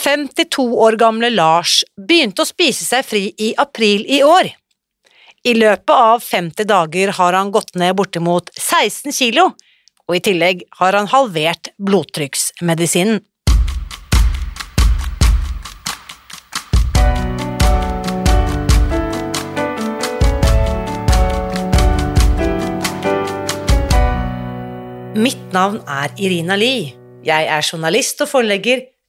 52 år gamle Lars begynte å spise seg fri i april i år. I løpet av 50 dager har han gått ned bortimot 16 kilo, og i tillegg har han halvert blodtrykksmedisinen. Mitt navn er Irina Lie. Jeg er journalist og forlegger,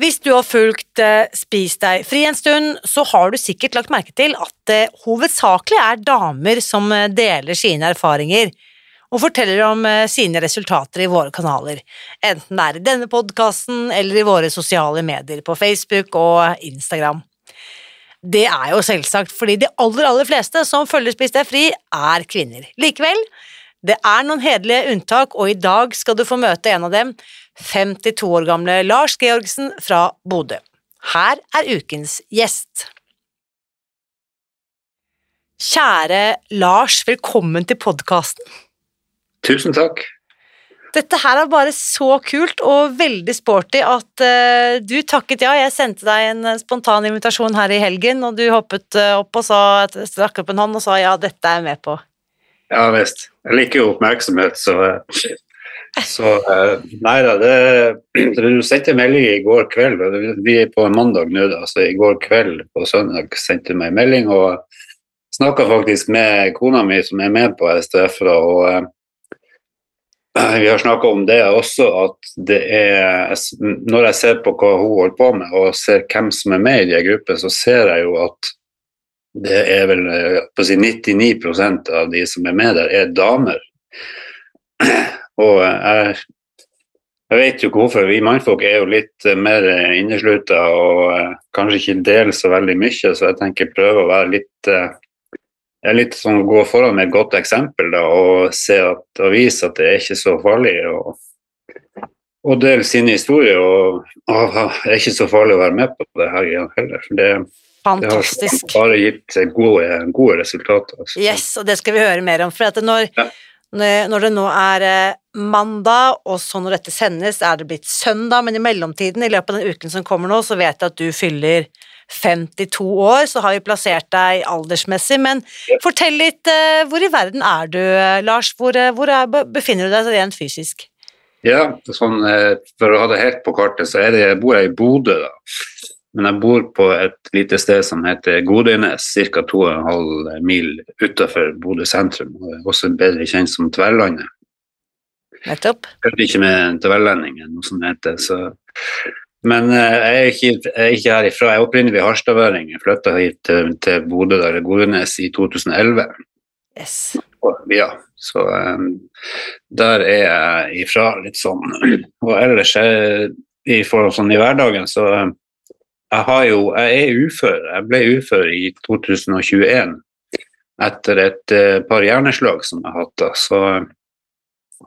Hvis du har fulgt eh, Spis deg fri en stund, så har du sikkert lagt merke til at det hovedsakelig er damer som eh, deler sine erfaringer og forteller om eh, sine resultater i våre kanaler, enten det er i denne podkasten eller i våre sosiale medier på Facebook og Instagram. Det er jo selvsagt fordi de aller, aller fleste som følger Spis deg fri, er kvinner. Likevel, det er noen hederlige unntak, og i dag skal du få møte en av dem, 52 år gamle Lars Georgsen fra Bodø. Her er ukens gjest. Kjære Lars, velkommen til podkasten. Tusen takk. Dette her er bare så kult og veldig sporty at uh, du takket ja. Jeg sendte deg en spontan invitasjon her i helgen, og du hoppet uh, opp og sa, strakk opp en hånd og sa ja, dette er jeg med på. Ja visst. Jeg liker jo oppmerksomhet, så, så Nei da, det Du sendte melding i går kveld, vi er på mandag nå, da, så i går kveld på søndag sendte du meg melding og snakka faktisk med kona mi som er med på STF. Da, og vi har snakka om det også, at det er Når jeg ser på hva hun holder på med, og ser hvem som er med i de gruppene, så ser jeg jo at det er vel på å si 99% av de som er med der, er damer. Og jeg, jeg vet jo hvorfor. Vi mannfolk er jo litt mer inneslutta og kanskje ikke deler så veldig mye, så jeg tenker prøve å være litt det er litt sånn å gå foran med et godt eksempel da, og at, og vise at det er ikke så farlig. Og dele sin historie. Og, og, det er ikke så farlig å være med på det her heller. for det Fantastisk. Det har bare gitt gode, gode resultater. Altså. Yes, og det skal vi høre mer om. For når, ja. når, det nå er eh, mandag, og så når dette sendes, er det blitt søndag, men i mellomtiden, i løpet av den uken som kommer nå, så vet jeg at du fyller 52 år, så har vi plassert deg aldersmessig. Men fortell litt, eh, hvor i verden er du, eh, Lars? Hvor, hvor er, befinner du deg rent fysisk? Ja, sånn, For å ha det helt på kartet, så det, jeg bor jeg i Bodø. da. Men jeg bor på et lite sted som heter Godøynes, ca. 2,5 mil utenfor Bodø sentrum. og Også bedre kjent som Tverlandet. Nettopp. Hørte ikke med tverrlendingen, noe som heter. så men uh, jeg, er ikke, jeg, er ikke, herifra. Jeg er opprinnelig harstadværing. Jeg flytta hit til, til Bodø, der Godenes, i 2011. Yes. Ja, så um, der er jeg ifra, litt sånn. Og ellers, jeg, i, for, sånn, i hverdagen, så um, jeg jo Jeg er ufør. Jeg ble ufør i 2021 etter et uh, par hjerneslag som jeg har hatt. Så jeg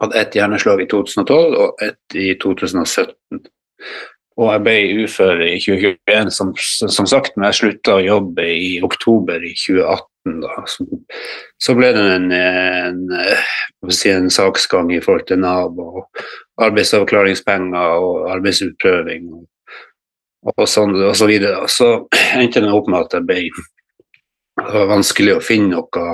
hadde ett hjerneslag i 2012 og ett i 2017. Og jeg ble ufør i 2021, som, som sagt, men jeg slutta å jobbe i oktober i 2018. Da. Så, så ble det en, en, en, saksgang i forhold til Nav og arbeidsavklaringspenger og arbeidsutprøving og, og, sånn, og så videre. Så endte det opp med at det ble det var vanskelig å finne noe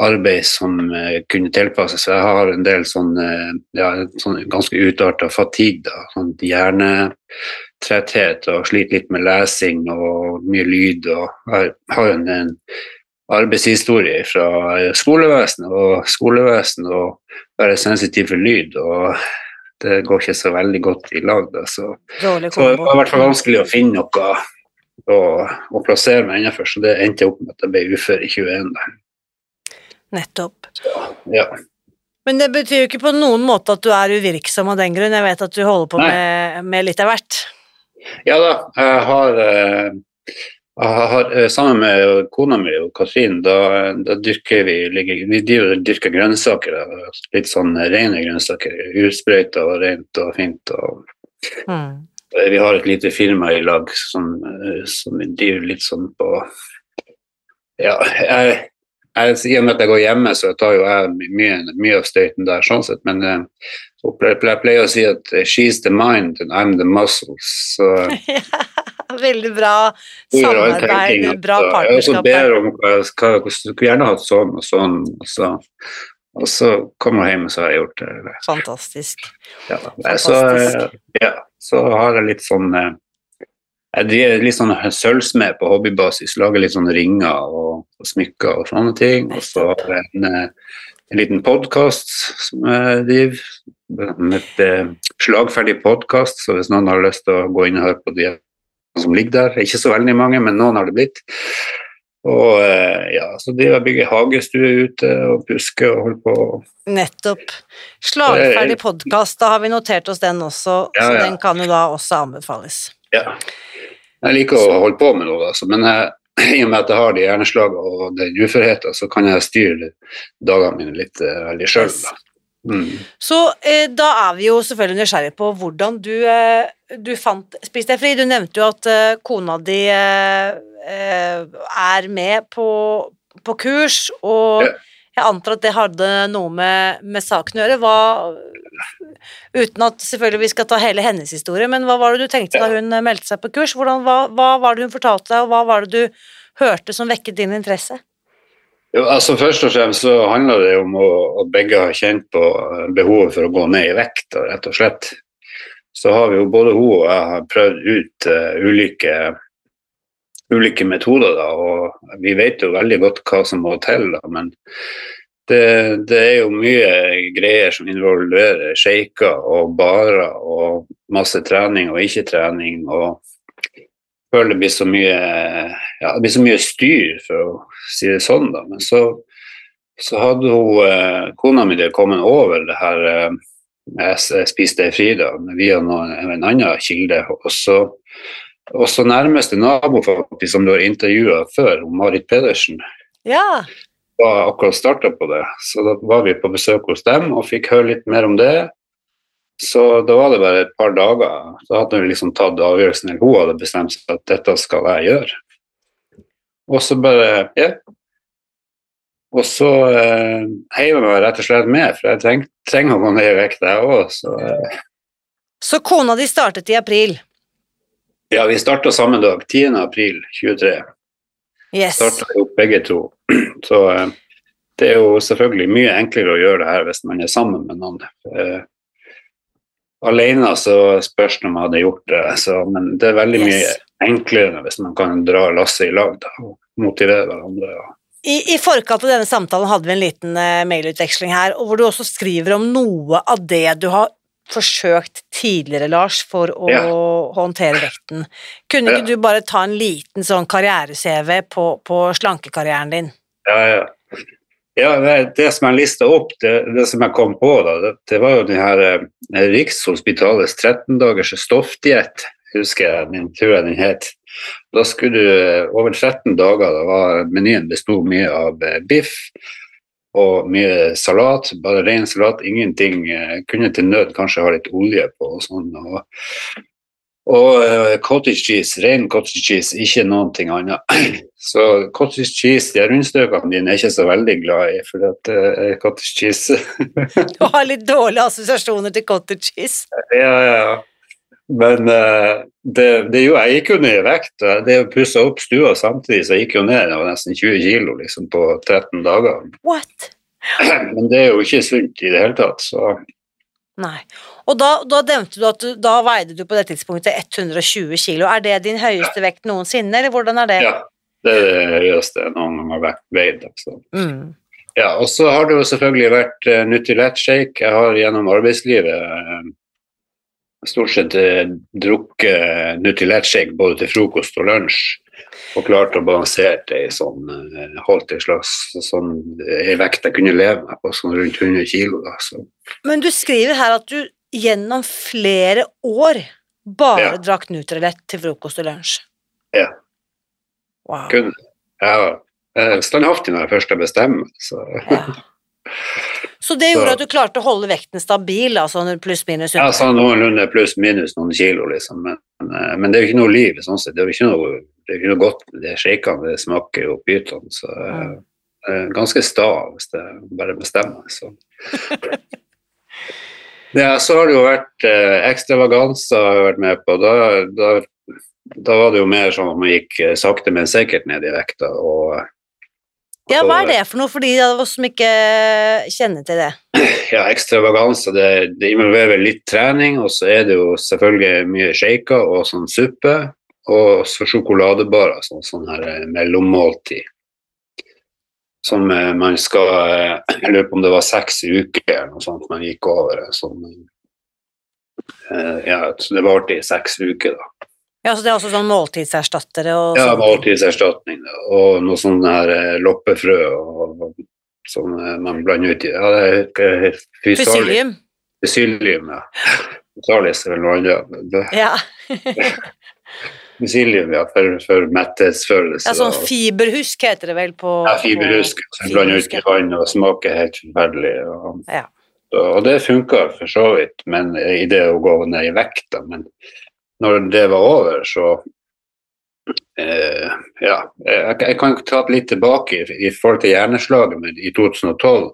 arbeid som uh, kunne tilpasses. Jeg har en del sånn, uh, ja, sånn ganske utarta fatigue, da, sånn hjernetretthet og sliter litt med lesing og mye lyd. og Jeg har en, en arbeidshistorie fra skolevesenet, og skolevesenet og være sensitiv for lyd. og det går ikke så veldig godt i lag. Da, så. Så det var i hvert fall vanskelig å finne noe å, å plassere meg innenfor, så det endte opp med at jeg ble ufør i 21. Da. Nettopp. Ja. Men det betyr jo ikke på noen måte at du er uvirksom av den grunn. Jeg vet at du holder på med, med litt av hvert. ja da, jeg har, eh, har eh, Sammen med kona mi og Katrin, da, da dyrker vi Vi dyrker grønnsaker. Litt sånn rene grønnsaker. Usprøyta og rent og fint. og Mm. Vi har et lite firma i lag som, eh, som driver litt sånn på Ja, jeg, jeg, i og med at jeg går hjemme, så tar jo jeg mye, mye av støyten der, sånn sett. Men jeg pleier å si at she's the mind and I'm the muscles. Så Veldig bra samarbeid, bra partnerskap. Jeg ber om hva jeg kunne gjerne hatt sånn og sånn. Og så, og så kommer jeg hjem, og så har jeg gjort det. Fantastisk. Ja, så, ja, så har jeg litt sånn eh, Jeg driver litt sånn sølvsmed på hobbybasis, lager litt sånn ringer og, og smykker og sånne ting. Og så har jeg en, eh, en liten podkast som jeg driver, En et eh, slagferdig podkast, så hvis noen har lyst til å gå inn og høre på de som ligger der, ikke så veldig mange, men noen har det blitt. Og eh, ja, så driver jeg bygger hagestue ute og pusker og holder på. Nettopp. Slagferdig podkast, da har vi notert oss den også, Ja, så den kan jo da også anbefales. Ja. Jeg liker å holde på med noe, altså, men jeg, i og med at jeg har de hjerneslagene og den uførheten, så kan jeg styre dagene mine litt eh, veldig sjøl. Mm. Så eh, da er vi jo selvfølgelig nysgjerrig på hvordan du, eh, du fant Spis deg fri. Du nevnte jo at eh, kona di eh, eh, er med på, på kurs, og Ja. jeg antar at det hadde noe med, med saken å gjøre. Hva, uten at selvfølgelig vi skal ta hele hennes historie, men hva var det du tenkte da hun meldte seg på kurs? Hvordan, hva, hva var det hun fortalte deg, og hva var det du hørte som vekket din interesse? Jo, altså Først og fremst så handler det om at begge har kjent på eh, behovet for å gå ned i vekt, rett og slett. Så har vi jo både hun og jeg har prøvd ut uh, ulike, ulike metoder, da, og vi vet jo veldig godt hva som må til, da, men det, det er jo mye greier som involverer shaker og barer og masse trening og ikke trening. og føler det blir så mye ja, det blir så mye styr, for å si det sånn. da, Men så, så hadde hun, eh, kona mi kommet over det her eh, jeg spiste ei Frida via noen, en annen kilde. Og så, og så nærmeste nabo faktisk, som du har intervjua før, Marit Pedersen, Ja, var akkurat starta på det. Så da var vi på besøk hos dem og fikk høre litt mer om det. Så da var det bare et par dager. Da hadde vi liksom tatt avgjørelsen, eller hun hadde bestemt seg at dette skal jeg gjøre. Og så bare Ja. Og så eh, heiv jeg meg rett og slett med, for jeg treng, trenger å gå ned i vekt, jeg òg. Så eh, Så kona di startet i april. ja, vi starta samme dag, 10. april 23. Yes. starta jo begge to. Så eh, det er jo selvfølgelig mye enklere å gjøre det her hvis man er sammen med noen. Eh, alene så spørs det om jeg hadde gjort det, så, men det er veldig mye Yes. enklere hvis man kan dra lasset i lag da, og motivere hverandre. Ja. I, I forkant av denne samtalen hadde vi en liten uh, mailutveksling her, hvor du også skriver om noe av det du har forsøkt tidligere, Lars, for å Ja. håndtere vekten. Kunne ikke du bare ta en liten sånn karriere-CV på, på slankekarrieren din? Ja, ja. Ja det, det som jeg lista opp, det, det som jeg kom på, da, det, det var jo den her eh, Rikshospitalets 13 dagers stoffdiett, husker jeg, min tror jeg den het. Da skulle du eh, over 13 dager, da var menyen besto mye av eh, biff og mye salat, bare ren salat, ingenting. eh, Kunne til nød kanskje ha litt olje på og sånn. Og, og eh, cottage cheese, ren cottage cheese, ikke noen ting annet. Så cottage cheese, de rundstøkene dine er ikke så veldig glad i, for at uh, cottage cheese Du har litt dårlige assosiasjoner til cottage cheese. Ja, ja. Men uh, det, det jo, jeg gikk jo ned i vekt. Det å pusse opp stua samtidig, så jeg gikk jo ned det var nesten 20 kilo liksom, på 13 dager. What? Men det er jo ikke sunt i det hele tatt, så Nei. Og da, da nevnte du at du, da veide du på det tidspunktet 120 kilo. Er det din høyeste vekt noensinne, eller hvordan er det? ja. Det er det høyeste jeg noen gang har veid. Altså. Mm. Ja, og så har det jo selvfølgelig vært uh, Nutrilett-shake. Jeg har gjennom arbeidslivet uh, stort sett uh, drukket Nutrilett-shake både til frokost og lunsj. Og klart å balansere det i sånn Holdt en slags sånn ei vekt jeg kunne leve med på, sånn rundt 100 kilo. Da, så. Men du skriver her at du gjennom flere år bare Ja. drakk Nutrilett til frokost og lunsj. Ja. Wow. Kun, jeg er standhaftig når jeg først har bestemt. Så. Ja. Så det gjorde Så- at du klarte å holde vekten stabil, altså pluss-minus? Ja, sånn noenlunde pluss minus noen kilo, liksom. Men, eh, men det er jo ikke noe liv sånn sett. Det er jo ikke noe, det ikke noe godt med de shakene. Det smaker jo pyton. Så Mm. ganske sta hvis det bare bestemmer. Så. Ja, så har det jo vært eh, ekstravaganser jeg har vært med på. Da, da, da var det jo mer sånn at man gikk eh, sakte, men sikkert ned i vekta. Og, Ja, hva er det for noe for de av oss som ikke kjenner til det? ja, ekstravaganser, det, det involverer litt trening, og så er det jo selvfølgelig mye shaker og sånn suppe, og så sjokoladebarer, sånn, sånn her eh, mellommåltid. Som eh, man skal eh, Jeg lurer på om det var seks uker eller noe sånt man gikk over. Som, eh, ja, så det varte i seks uker, da. Ja, så Det er også sånn måltidserstattere og Ja, sånne måltidserstatning da, og noe sånn her loppefrø og, og som man blander ut i. Ja, det er Fysilium. Fysilium, ja. Fysalis eller noe annet. Ja. Fysilium, ja, for, for metthetsfølelse. ja, sånn fiberhusk heter det vel på ja, fiberhusk. som blander ut i vann og smaker helt forferdelig. Og, Ja. og, det funka for så vidt, men i det å gå ned i vekt, da. Men når det var over, så eh, Ja. Jeg, jeg kan ta det litt tilbake i, i forhold til hjerneslaget mitt i 2012.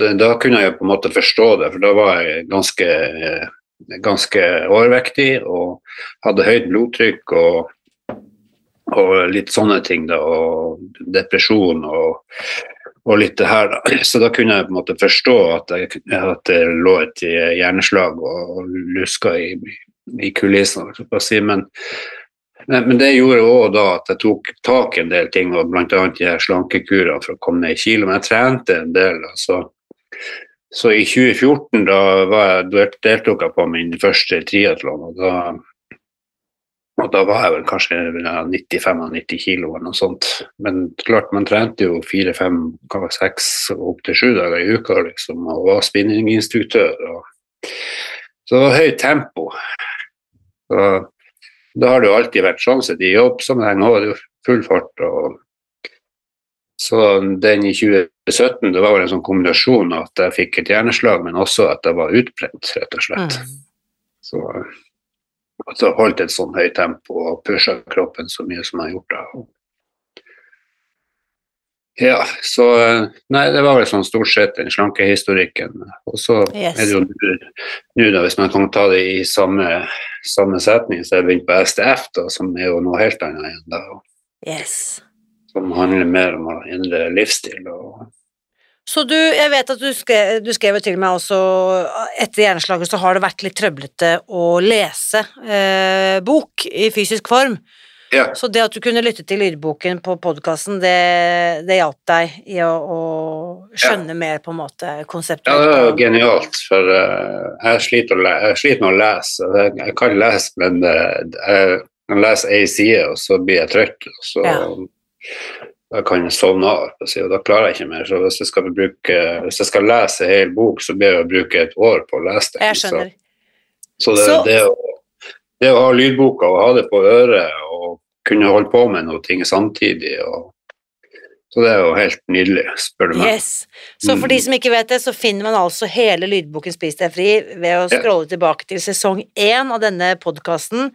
Da, da kunne jeg på en måte forstå det, for da var jeg ganske, eh, ganske overvektig og hadde høyt blodtrykk og, og litt sånne ting, da, og depresjon og, og litt det her. Så da kunne jeg på en måte forstå at, jeg, at det lå et hjerneslag og, og luska i, i kulissene, si. Men, men, det gjorde òg at jeg tok tak i en del ting, og bl.a. de slankekurene for å komme ned i kilo. Men jeg trente en del. Altså. Så i 2014 da, jeg, deltok jeg på min første triatlon, og og da var jeg vel kanskje 90-95 kilo eller noe sånt. Men klart, man trente jo fire, fem, kanskje seks, opp til sju dager i uka, liksom, og var spinninginstruktør. Og, så det var høyt tempo. Så, da har det jo alltid vært sjanse til jobbsammenheng òg full fart. og så den i 2017 det var vel en sånn kombinasjon av at jeg fikk et hjerneslag, men også at jeg var utbrent, rett og slett. Mm. Så at jeg holdt et sånn høyt tempo og pusha kroppen så mye som jeg har gjort. da. Ja, så Nei, det var vel sånn stort sett den slankehistorikken. Og så Yes. er det jo nå- da, hvis man kan ta det i samme, samme setning, så har jeg begynt på STF, da, som er jo noe helt annet igjen. da, Yes. Som handler mer om å endre livsstil. og Så du, jeg vet at du skrev, du skrev til meg også etter hjerneslaget så har det vært litt trøblete å lese eh, bok i fysisk form. Ja, Så det at du kunne lytte til lydboken på podkasten, det, det hjalp deg i å, å skjønne mer på en måte ja, det er jo genialt, for uh, jeg, sliter jeg sliter med å lese. Jeg, jeg kan lese, men uh, jeg kan lese ei side, og så blir jeg trøtt. Og så Ja. Da kan jeg sovne av, og da klarer jeg ikke mer. Så hvis jeg skal, bruke, hvis jeg skal lese en hel bok, så det å bruke et år på å lese den. Jeg skjønner. Så, så det, det, å, det å ha lydboka og ha det på øret og kunne holde på med noe ting samtidig og Så det er jo helt nydelig, spør du meg. Yes. Så for Mm. de som ikke vet det, så finner man altså hele lydboken Spis deg fri ved å Ja. scrolle tilbake til sesong én av denne podkasten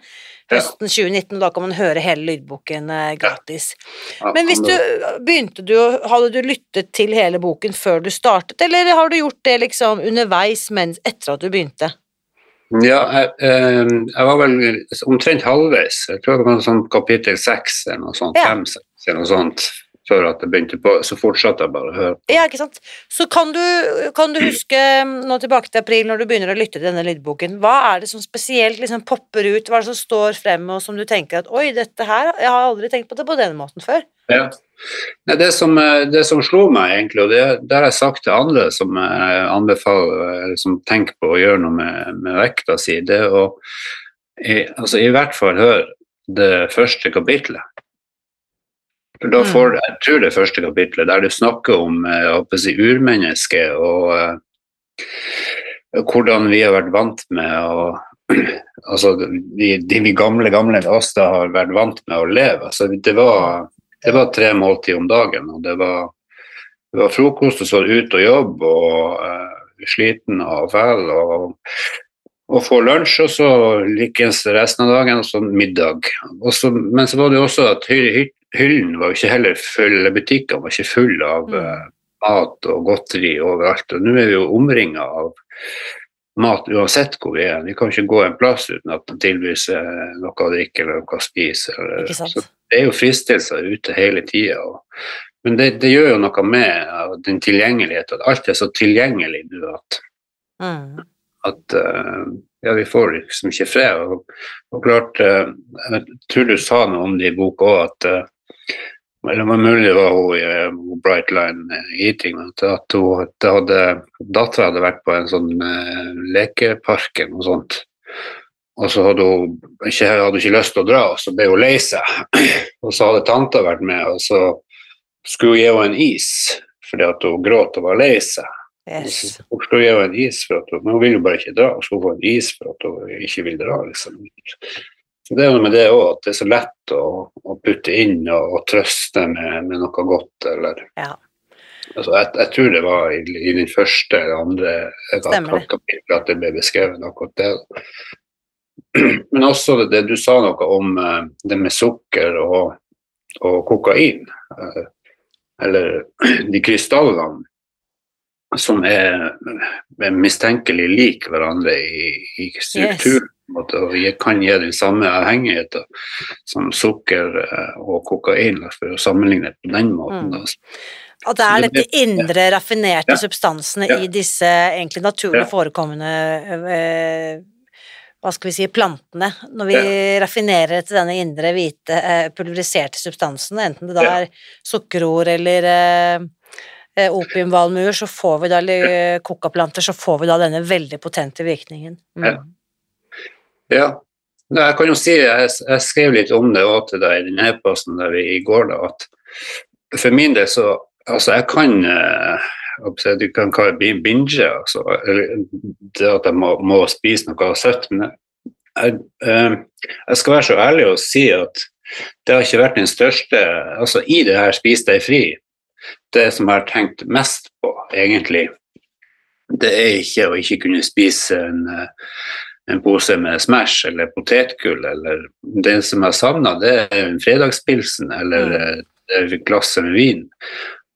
Ja. høsten 2019. Da kan man høre hele lydboken eh, gratis. Ja, Men hvis du begynte du Hadde du lyttet til hele boken før du startet, eller har du gjort det liksom underveis mens etter at du begynte? Ja, jeg, eh, jeg var vel omtrent halvveis. Jeg tror det var sånn kapittel seks eller noe sånt. Ja. Fem, seks eller noe sånt. Før at jeg begynte på, så fortsatte jeg bare å høre. Ja, ikke sant. Så kan du, kan du huske, nå tilbake til april, når du begynner å lytte til denne lydboken, hva er det som spesielt liksom popper ut, hva er det som står frem, og som du tenker at oi, dette her, jeg har aldri tenkt på det på denne måten før? Ja. Det, som, eh, det som slo meg, egentlig, og det, det har jeg sagt til andre som jeg anbefaler, eller som tenker på å gjøre noe med, med vekta si, det å i, altså, i hvert fall høre det første kapitlet. Da får jeg tror det første kapitlet, der du snakker om eh, si, urmennesket og uh, hvordan vi har vært vant med å Altså de, de gamle, gamle oss da har vært vant med å leve. Altså, det, var, det var tre måltider om dagen, og det var, det var frokost, og så ut og jobb, og uh, sliten og fæl. og og få lunsj, og så likens resten av dagen, og så middag. Også, men så var det jo også at hyllen var jo ikke heller full, butikkene var ikke fulle av uh, mat og godteri overalt. Og nå er vi jo omringa av mat uansett hvor vi er. Vi kan ikke gå en plass uten at man tilbys noe å drikke eller noe å spise. Så det er jo fristelser ute hele tida. Men det, det, gjør jo noe med den tilgjengeligheten. Alt er så tilgjengelig nå at mm at ja, vi får liksom ikke fred. Og, og klart, jeg tror du sa noe om det i boka òg, at det var mulig det var hun i Bright Line Eating, at, hun hadde, dattera hadde vært på en sånn lekepark eller noe sånt. Og så hadde hun ikke, hadde ikke lyst til å dra, og så ble hun lei seg. Og så hadde tanta vært med, og så skulle hun gi henne en is fordi at hun gråt og var lei seg. Yes. Hun skulle gi henne en is for at hun, men hun ville jo bare ikke dra. Hun skulle få en is for at hun ikke vil dra. Liksom. Det er noe med det òg, at det er så lett å, å putte inn og, og trøste med, med, noe godt. Eller, ja. altså, jeg, jeg, tror det var i, i den første eller andre kapitlet at det ble beskrevet akkurat det. Men også det, det, du sa noe om uh, det med sukker og, og kokain. Uh, eller de krystallene som er, mistenkelig lik hverandre i, i struktur. Yes. Og kan gi den samme avhengigheten som sukker eh, og kokain, for å sammenligne på den måten. Mm. At det er dette indre, raffinerte ja. substansene ja. i disse egentlig naturlig ja. forekommende øh, hva skal vi si, plantene, når vi raffinerer til denne indre, hvite, øh, pulveriserte substansen, enten det da er sukkerord eller Eh, opiumvalmuer, så får vi da, eller kokaplanter, så får vi da denne veldig potente virkningen. Mm. Ja. ja. Jeg kan jo si, jeg, jeg skrev litt om det òg til deg i den e-posten der vi i går, da, at for min del så Altså, jeg kan eh, du kan kalle det binge, altså, det at jeg må, må spise noe søtt. Men jeg, jeg, skal være så ærlig og si at det har ikke vært den største altså I det her Spis deg fri, det som jeg har tenkt mest på, egentlig, det er ikke å ikke kunne spise en, eh, en pose med Smash eller potetgull. eller Det som jeg savner, det er en fredagspilsen eller mm. et glass med vin.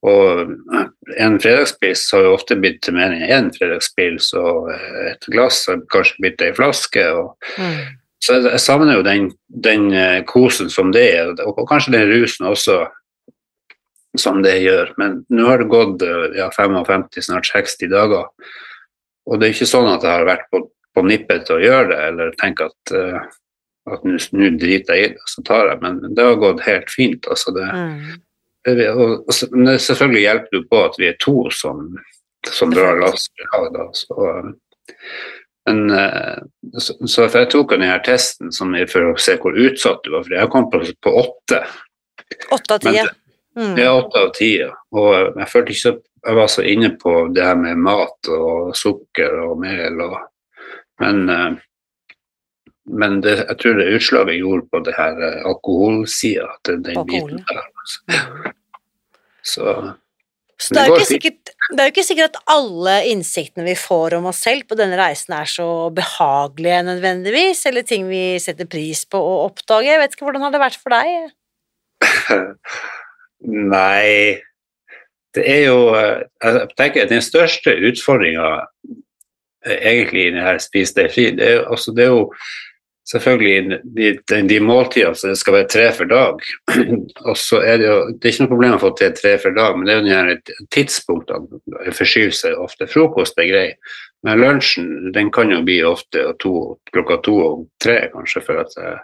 Og eh, en fredagspils har jo ofte blitt til mer enn én fredagspils og et glass har kanskje blitt ei flaske. Og, mm. Så jeg savner jo den, den, kosen som det er, og kanskje den rusen også som det gjør. Men nå har det gått eh, ja, 55, snart 60 dager. Og det er ikke sånn at jeg har vært på, på nippet til å gjøre det, eller tenke at, uh, at nå driter jeg i det, så tar jeg. Men det har gått helt fint. Altså det, mm. det, og, og, men selvfølgelig hjelper det på at vi er to som, som drar lasset i lag. Men uh, så, så jeg tok denne testen for å se hvor utsatt du var, for jeg kom på, på åtte. Åtte av ti. Mm. Det er åtte av ti. Og jeg følte ikke at jeg var så inne på det her med mat og sukker og mel. Og, men eh, men det, jeg tror det utslaget gjorde på det her eh, alkoholsida. Den Alkohol. biten der. Altså. Så, så det, er ikke sikkert, det, er jo ikke sikkert at alle innsiktene vi får om oss selv på denne reisen er så behagelige nødvendigvis, eller ting vi setter pris på å oppdage. Jeg vet ikke, Hvordan har det vært for deg? Nei, det er jo eh, Jeg tenker at den største utfordringa eh, egentlig i denne Spis deg fri, det er, altså, det er jo selvfølgelig de, de, de måltidene så det skal være tre for dag. og så er det jo Det er ikke noe problem å få til tre for dag, men det er jo de tidspunktene forskyver seg ofte. Frokost er grei, men lunsjen den kan jo bli ofte to, klokka to og tre, kanskje, for at jeg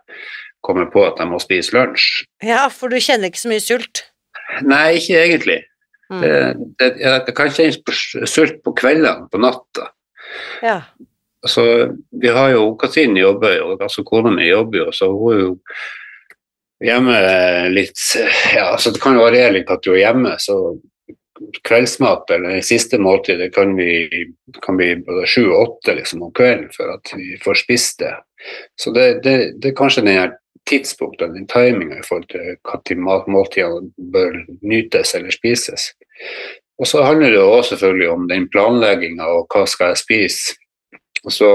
kommer på at jeg må spise lunsj. Ja, for du kjenner ikke så mye sult? Nei, ikke egentlig. Mm. Det, det, jeg kan kjennes på sult på kveldene, på natta. Ja. Så vi har jo Katrin jobber jo, altså kona mi jobber jo, så hun er jo hjemme litt Ja, altså det kan jo variere litt at du er hjemme, så kveldsmat eller det siste måltidet kan vi kan bli både sju og åtte liksom, om kvelden for at vi får spist det. Så det, det, det er kanskje den og den timinga i forhold til når måltidene bør nytes eller spises. Og så handler det også selvfølgelig om den planlegginga og hva skal jeg spise. Og så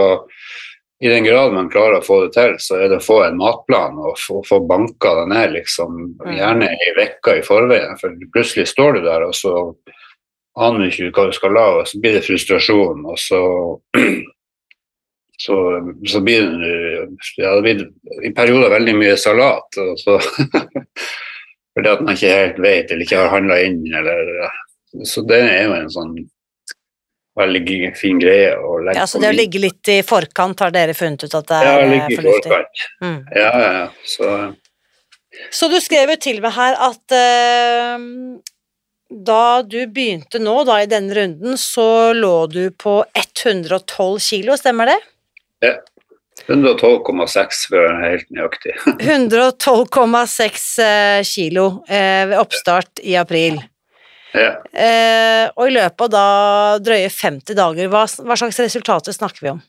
i den grad man klarer å få det til, så er det å få en matplan og få, få banka den ned, liksom, gjerne ei uke i forveien. For plutselig står du der, og så aner du ikke hva du skal la, og så blir det frustrasjon, og så så, så blir det, ja, det blir i perioder veldig mye salat. Så, fordi at man ikke helt vet eller ikke har handla inn. Eller, så det er jo en sånn veldig fin greie å legge ja, Så det å ligge litt i forkant har dere funnet ut at det er ja, eh, fornuftig? Mm. Ja, ja, ja. Så Så du skrev jo til meg her at eh, da du begynte nå, da i denne runden, så lå du på 112 kilo, stemmer det? 112,6 for å være helt nøyaktig. 112,6 eh, kilo eh, ved oppstart i april. Ja. Eh, og i løpet av da drøye 50 dager, hva, hva slags resultater snakker vi om?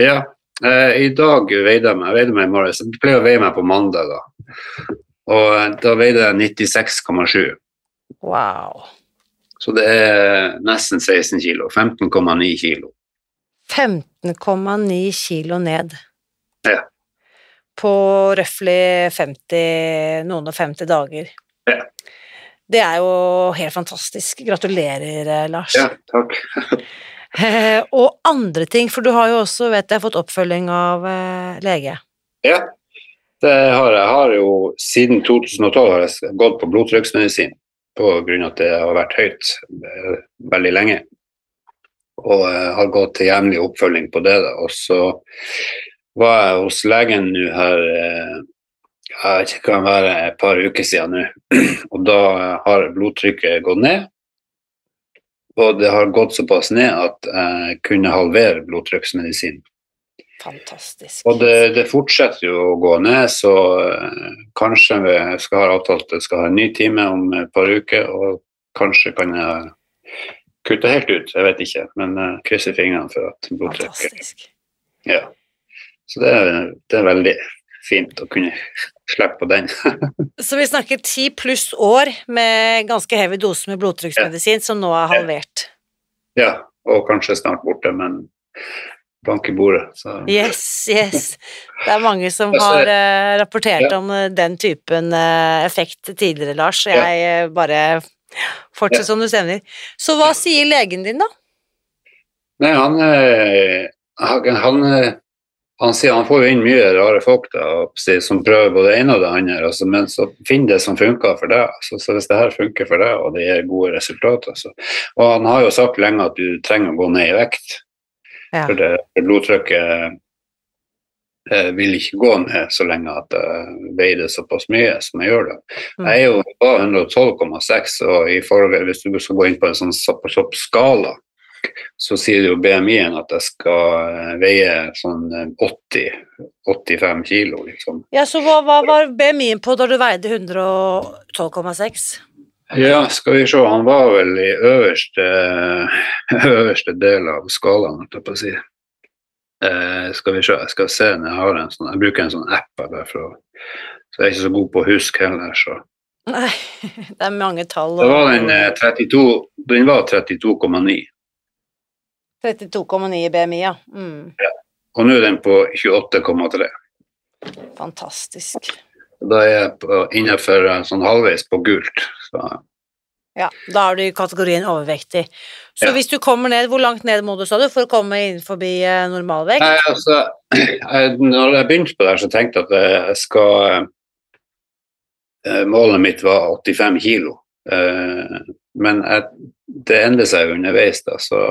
ja. I dag veide jeg meg, jeg veide meg i morges. Jeg pleier å veie meg på mandag, da. Og da veide jeg 96,7. Wow. Så det er nesten 16 kilo. 15,9 kilo. 15,9 kilo ned. Ja. På røftlig 50, noen og 50 dager. Ja. Det er jo helt fantastisk. Gratulerer, eh, Lars. Ja, takk. Eh, og andre ting, for du har jo også, vet jeg, fått oppfølging av eh, lege. Ja, det har jeg. Har jo siden 2012 har jeg gått på blodtrykksmedisin av at det har vært høyt eh, veldig lenge. Og jeg har gått til jevnlig oppfølging på det. Da. Og så var jeg hos legen nå her eh, jeg vet ikke, kan være et par uker siden nå. Og da har blodtrykket gått ned. Og det har gått såpass ned at jeg kunne halvere blodtrykksmedisin. Fantastisk. Og det, det fortsetter jo å gå ned, så eh, kanskje vi skal ha avtalt at jeg skal ha en ny time om et par uker, og kanskje kan jeg kutte helt ut, jeg vet ikke, men uh, krysser fingrene for at blodtrykket. Ja. Så det er, det er veldig fint å kunne slippe på den. Så vi snakker ti pluss år med ganske heavy dose med blodtrykksmedisin, som nå er halvert. ja, og kanskje snart borte, men bank i bordet. Så. Yes, yes. Det er mange som har uh, rapportert ja. om eh, den typen uh, effekt tidligere, Lars, jeg ja. bare Fortsett som du stemmer. Så hva sier legen din, da? Nei, han, eh, han, han, eh, han sier han får inn mye rare folk da, som prøver både det ene og det andre, altså, men så finn det som funker for deg. Altså, så hvis det her funker for deg, og det gir gode resultater så. Og han har jo sagt lenge at du trenger å gå ned i vekt, Ja. for det for blodtrykket vil ikke gå ned så lenge at jeg veier det såpass mye som jeg gjør det. Mm. Jeg er jo på 112,6, og i forhold, hvis du skal gå inn på en sånn sopp- soppskala, så sier jo BMI-en at jeg skal eh, veie sånn eh, 80-85 kilo, liksom. Ja, så hva, hva var BMI-en på da du veide 112,6? Ja, skal vi se, han var vel i øverste, øverste del av skalaen, holdt jeg på å si. Eh, skal vi se, jeg skal se når jeg har en sånn, jeg bruker en sånn app bare for å, så jeg er ikke så god på å huske heller, så. Nei, det er mange tall. Da var den eh, 32, den var 32,9, 32,9 i BMI, ja. Mm, og nå er den på 28,3. fantastisk. Da er jeg på, innenfor eh, sånn halvveis på gult, så Ja, da er du i kategorien overvektig. Så Ja. hvis du kommer ned, hvor langt ned må du, sa du, for å komme inn forbi eh, normalvekt? Nei, altså, jeg, når jeg begynte på det her, så tenkte jeg at jeg skal eh, Målet mitt var 85 kilo. Eh, men jeg, det endrer seg underveis, da, så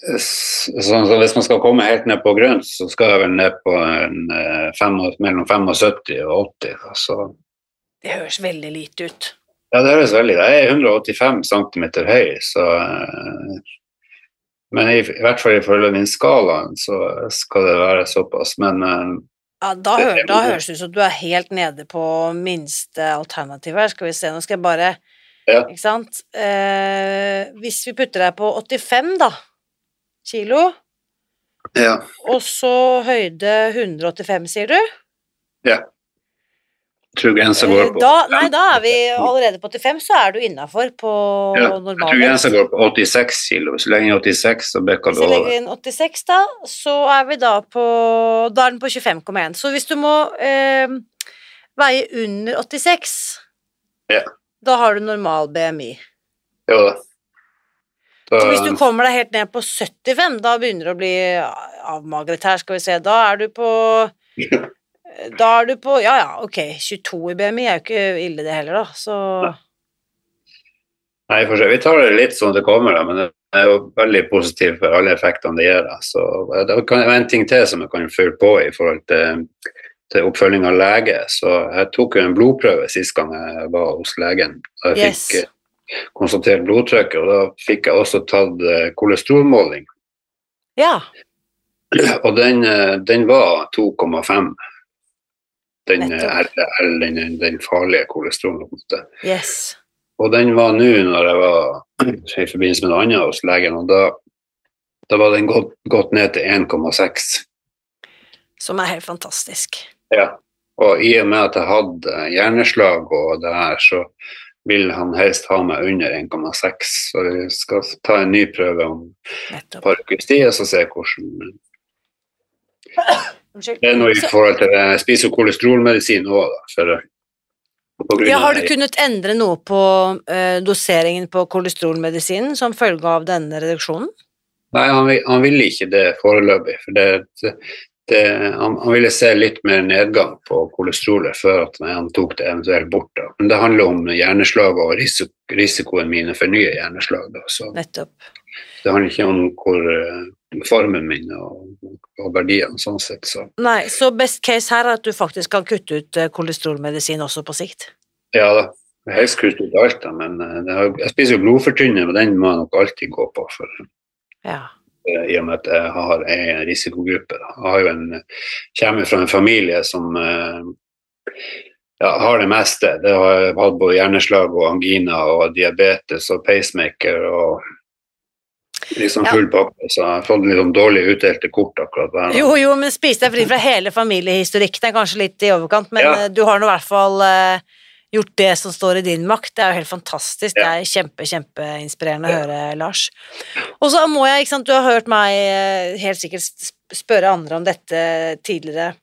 Sånn så hvis man skal komme helt ned på grønt, så skal jeg vel ned på en, eh, fem, mellom 75 og 80. Da, så Det høres veldig lite ut. Ja, det høres veldig Jeg er 185 cm høy, så eh, Men i, i hvert fall ifølge den skalaen så skal det være såpass. Men eh, Ja, da, Det- hø da høres det ut som du er helt nede på minste alternativ her. Skal vi se, nå skal jeg bare Ja. Ikke sant? Eh, hvis vi putter deg på 85, da, kilo, ja. og så høyde 185, sier du? Jeg tror grensa går på Da, nei, da er vi allerede på 85, så er du innafor på ja, Jeg tror grensa går på 86 kilo. Så lenge 86, så bekker Hvis du vi Så legger inn 86, da, så er vi da på Da er den på 25,1. Så hvis du må eh, veie under 86, Ja. da har du normal BMI. Jo da. Så hvis du kommer deg helt ned på 75, da begynner du å bli avmagret her, skal vi se. Da er du på Da er du på Ja ja, ok, 22 i BMI er jo ikke ille det heller, da. Så nei, for seg. Vi tar det litt sånn det kommer, da, men det er jo veldig positivt for alle effektene det gir. da. Så det er en ting til som jeg kan følge på i forhold til, til oppfølging av lege. Så jeg tok jo en blodprøve sist gang jeg var hos legen. Da jeg Yes. fikk eh, konstatert blodtrykket, og da fikk jeg også tatt eh, kolesterolmåling. ja. Og den, eh, den var 2,5. Den eh, RDL, den, den farlige kolesterolen. Yes. Og den var nå når jeg var i forbindelse med noe annet hos legen, og da, da var den gått, gått ned til 1,6. Som er helt fantastisk. Ja. Og i og med at jeg hadde hjerneslag og det her, så vil han helst ha meg under 1,6. Så vi skal ta en ny prøve om et par ukers tid, og så se hvordan Unnskyld. Det er noe i forhold til Jeg spiser kolesterolmedisin òg, da. For, Ja, har du kunnet endre noe på uh, doseringen på kolesterolmedisinen som følge av denne reduksjonen? Nei, han, vil- han ville ikke det foreløpig. For det, det, det, han, han ville se litt mer nedgang på kolesterolet før han tok det eventuelt bort. Da. Men det handler om hjerneslag og risiko, risikoen mine for nye hjerneslag. Da. Så Nettopp. det handler ikke om hvor eh, formen min og, og verdiene sånn sett. Så Nei, så best case her er at du faktisk kan kutte ut eh, kolesterolmedisin også på sikt. ja da. Jeg helst kutte ut alt, da, men eh, det har, jeg spiser jo blodfortynner, og den må jeg nok alltid gå på. for Ja. eh, i og med at jeg har en risikogruppe. Jeg har jo en, kommer fra en familie som ja, har det meste. Det har hatt både hjerneslag og angina og diabetes og pacemaker og liksom Ja. full pakke. Så jeg har fått sånn dårlig utdelte kort akkurat der. Jo, jo, men spis deg fri fra hele familiehistorikken er kanskje litt i overkant, men Ja. eh, du har nå i hvert fall uh, gjort det som står i din makt. Det er jo helt fantastisk. Det er kjempe, kjempeinspirerende å høre, Lars. Og så må jeg, ikke sant, du har hørt meg uh, helt sikkert spørre andre om dette tidligere.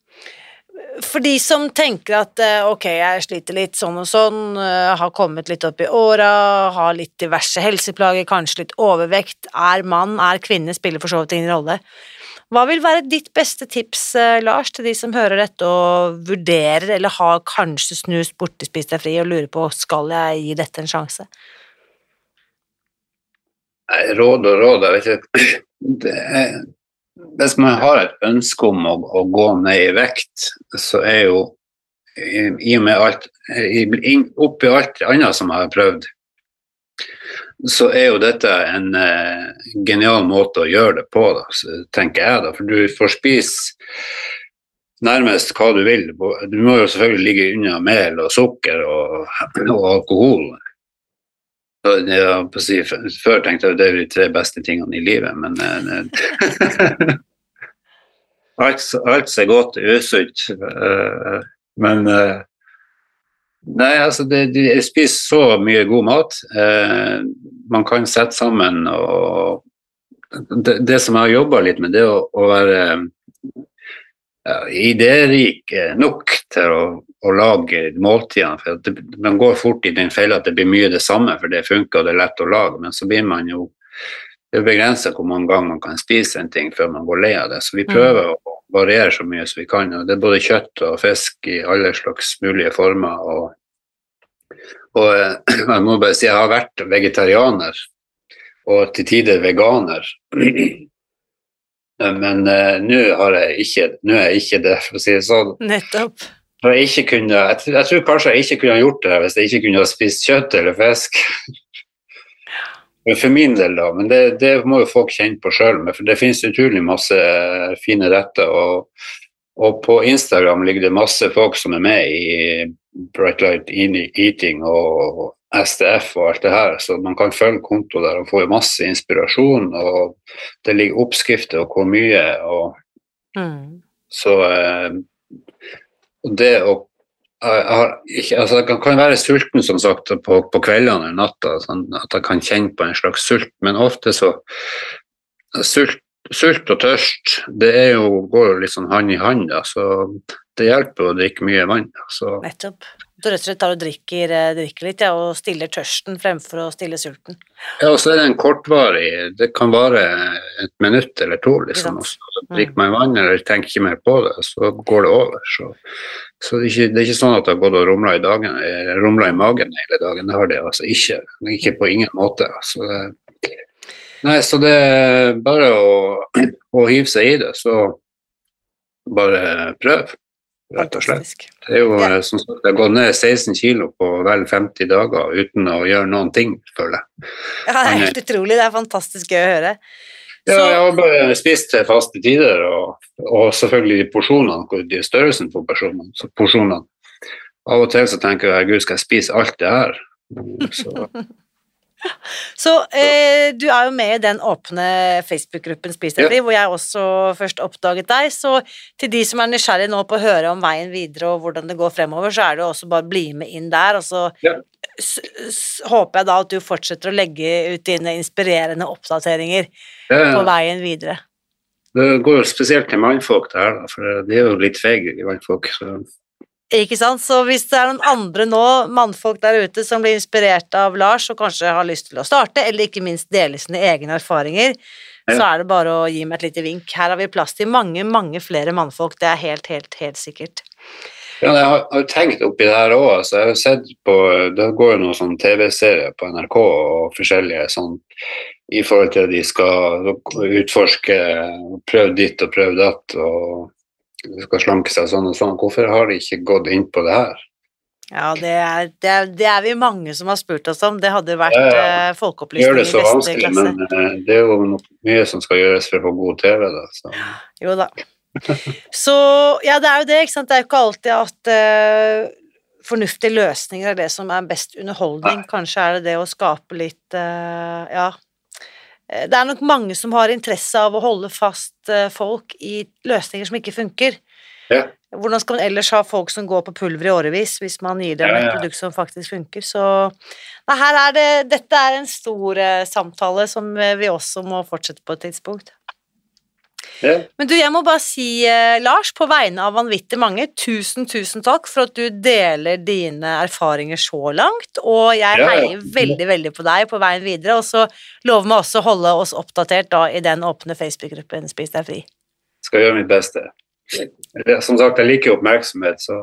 For de som tenker at eh, ok, jeg sliter litt sånn og sånn, eh, har kommet litt opp i åra, har litt diverse helseplager, kanskje litt overvekt, er mann, er kvinne, spiller for så vidt ingen rolle. Hva vil være ditt beste tips, eh, Lars, til de som hører dette og vurderer, eller har kanskje snust borti Spis deg fri og lurer på skal jeg gi dette en sjanse? Nei, Råd og råd, jeg vet ikke. Det er, hvis man har et ønske om å, å gå ned i vekt, så er jo i, og med alt Oppi alt annet som jeg har prøvd, så er jo dette en eh, genial måte å gjøre det på, da, tenker jeg. da, For du får spise nærmest hva du vil. Du må jo selvfølgelig ligge unna mel og sukker og, og alkohol. På si, før tenkte jeg at det er de tre beste tingene i livet, men eh, alt, alt ser godt ut. eh, men eh, Nei, altså det, de, jeg spiser så mye god mat. Eh, man kan sette sammen og Det, det som jeg har jobba litt med, det å, å være ja, eh, nok til å, å lage måltidene. For det, man går fort i den fella at det blir mye det samme, for det funker og det er lett å lage. Men så blir man jo Det er begrensa hvor mange ganger man kan spise en ting før man går lei av det. Så vi prøver å variere så mye som vi kan. og Det er både kjøtt og fisk i alle slags mulige former. og og eh, jeg må bare si jeg har vært vegetarianer og til tider veganer. Men uh, nå er jeg ikke det, for å si det sånn. Nettopp. Jeg, kunne, jeg, jeg, tror kanskje jeg ikke kunne ha gjort det hvis jeg ikke kunne ha spist kjøtt eller fisk. For min del, da. Men det, det må jo folk kjenne på sjøl. For det finnes utrolig masse fine retter. Og, og, på Instagram ligger det masse folk som er med i Bright Light Eating og STF og alt det her, så man kan følge konto der og få masse inspirasjon. Og det ligger oppskrifter og hvor mye. Og, mm. Så og det å jeg, altså jeg kan være sulten som sagt på, på kveldene eller natta, sånn at jeg kan kjenne på en slags sult, men ofte så Sult, sult og tørst det er jo, går jo litt sånn hand i hand, da, så det hjelper å drikke mye vann. Så. Nettopp. Du rett og slett tar og drikker, eh, drikker litt ja, og stiller tørsten fremfor å stille sulten. Ja, og så er det en kortvarig Det kan vare et minutt eller to, liksom. Og så drikker man vann eller tenker ikke mer på det, så går det over. Så, så det, er ikke, det, er ikke, sånn at det har gått og rumla i, dagen, rumla i magen hele dagen. Det har det altså ikke. Ikke på ingen måte. Altså, nei, så det er bare å, å hive seg i det, så bare prøv rett og slett. Det er jo ja. Eh, som sagt, det har gått ned 16 kilo på vel 50 dager uten å gjøre noen ting, føler jeg. Ja, det er helt utrolig. Det er fantastisk gøy å høre. Så... Ja, jeg har bare spist til faste tider, og, og selvfølgelig de porsjonene, de størrelsen på porsjonene. Av og til så tenker jeg gud, skal jeg spise alt det her? Så Så eh, du er jo med i den åpne Facebook-gruppen Spis deg fri, ja. hvor jeg også først oppdaget deg. Så til de som er nysgjerrige nå på å høre om veien videre og hvordan det går fremover, så er det jo også bare å bli med inn der. Og så ja. håper jeg da at du fortsetter å legge ut dine inspirerende oppdateringer ja, på veien videre. Det går jo spesielt til mannfolk, det her, for de er jo litt feige, de mannfolk. Så ikke sant, så hvis det er noen andre nå, mannfolk der ute, som blir inspirert av Lars og kanskje har lyst til å starte, eller ikke minst dele sine egne erfaringer, ja. så er det bare å gi meg et lite vink. Her har vi plass til mange, mange flere mannfolk, det er helt, helt, helt sikkert. Ja, jeg har, har tenkt oppi det her òg. Altså, jeg har sett på Det går jo noen sånn TV-serier på NRK og forskjellige sånn i forhold til at de skal utforske, prøve ditt og prøve datt. og skal slanke seg sånn og sånn. Hvorfor har de ikke gått inn på det her? Ja, det er, det, er, det er, vi mange som har spurt oss om. Det hadde vært ja, ja. Eh, folkeopplysning i beste klasse. Gjør det så vanskelig, men uh, det er jo mye som skal gjøres for å få god TV, da. Så. Jo da. Så ja, det er jo det, ikke sant. Det er jo ikke alltid at uh, fornuftige løsninger er det som er best underholdning. Nei. Kanskje er det det å skape litt uh, Ja, Eh, det er nok mange som har interesse av å holde fast eh, folk i løsninger som ikke funker. Ja. Hvordan skal man ellers ha folk som går på pulver i årevis, hvis man gir dem ja, ja. et produkt som faktisk funker? Så nei, her er det, dette er en stor uh, samtale som vi også må fortsette på et tidspunkt. Ja. Men du, jeg må bare si, eh, Lars, på vegne av vanvittig mange, tusen, tusen takk for at du deler dine erfaringer så langt, og jeg ja, heier veldig, veldig på deg på veien videre, og så lover vi også å holde oss oppdatert da i den åpne Facebook-gruppen Spis deg fri. Skal gjøre mitt beste. Som sagt, jeg liker oppmerksomhet, så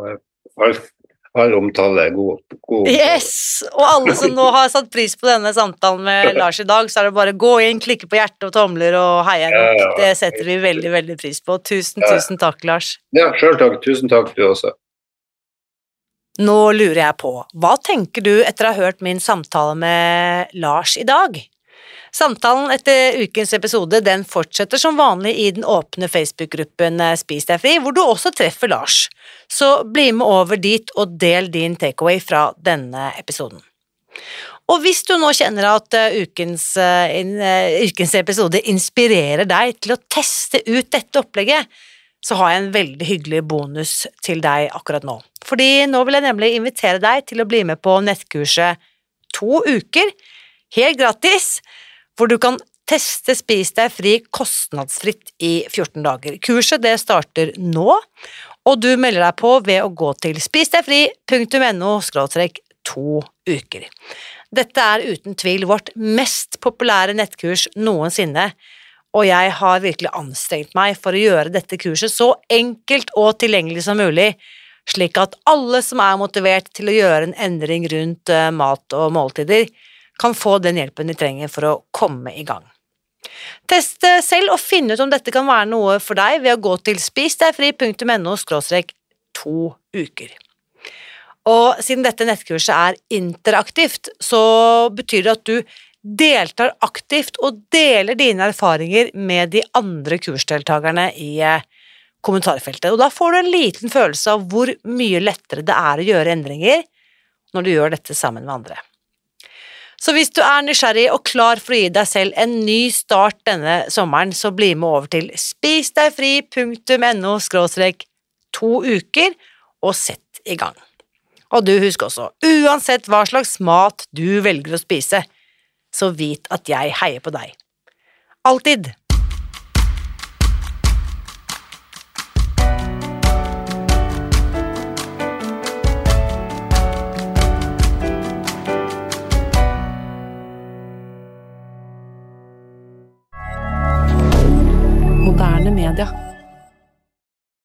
alt all omtale er god, god. Yes! Og alle som nå har satt pris på denne samtalen med Lars i dag, så er det bare gå inn, klikke på hjerte og tomler og heie ja, ja, Det setter vi veldig, veldig pris på. Tusen, ja. tusen takk, Lars. Ja, sjøl takk. Tusen takk, du også. Nå lurer jeg på, hva tenker du etter å ha hørt min samtale med Lars i dag? Samtalen etter ukens episode den fortsetter som vanlig i den åpne Facebook-gruppen eh, Spis deg fri, hvor du også treffer Lars. Så bli med over dit og del din takeaway fra denne episoden. Og hvis du nå kjenner at eh, ukens, uh, ukens, episode inspirerer deg til å teste ut dette opplegget, så har jeg en veldig hyggelig bonus til deg akkurat nå. Fordi nå vil jeg nemlig invitere deg til å bli med på nettkurset To uker, helt gratis, hvor du kan teste Spis deg fri kostnadsfritt i 14 dager. Kurset det starter nå, og du melder deg på ved å gå til spisdegfri.no to uker. Dette er uten tvil vårt mest populære nettkurs noensinne, og jeg har virkelig anstrengt meg for å gjøre dette kurset så enkelt og tilgjengelig som mulig, slik at alle som er motivert til å gjøre en endring rundt eh, mat og måltider, kan få den hjelpen de trenger for å komme i gang. Test selv og finn ut om dette kan være noe for deg ved å gå til spisdegfri.no to uker. Og siden dette nettkurset er interaktivt, så betyr det at du deltar aktivt og deler dine erfaringer med de andre kursdeltakerne i eh, kommentarfeltet. Og da får du en liten følelse av hvor mye lettere det er å gjøre endringer når du gjør dette sammen med andre. Så hvis du er nysgjerrig og klar for å gi deg selv en ny start denne sommeren, så bli med over til spisdegfri.no to uker og sett i gang. Og du husk også, uansett hva slags mat du velger å spise, så vit at jeg heier på deg. Alltid.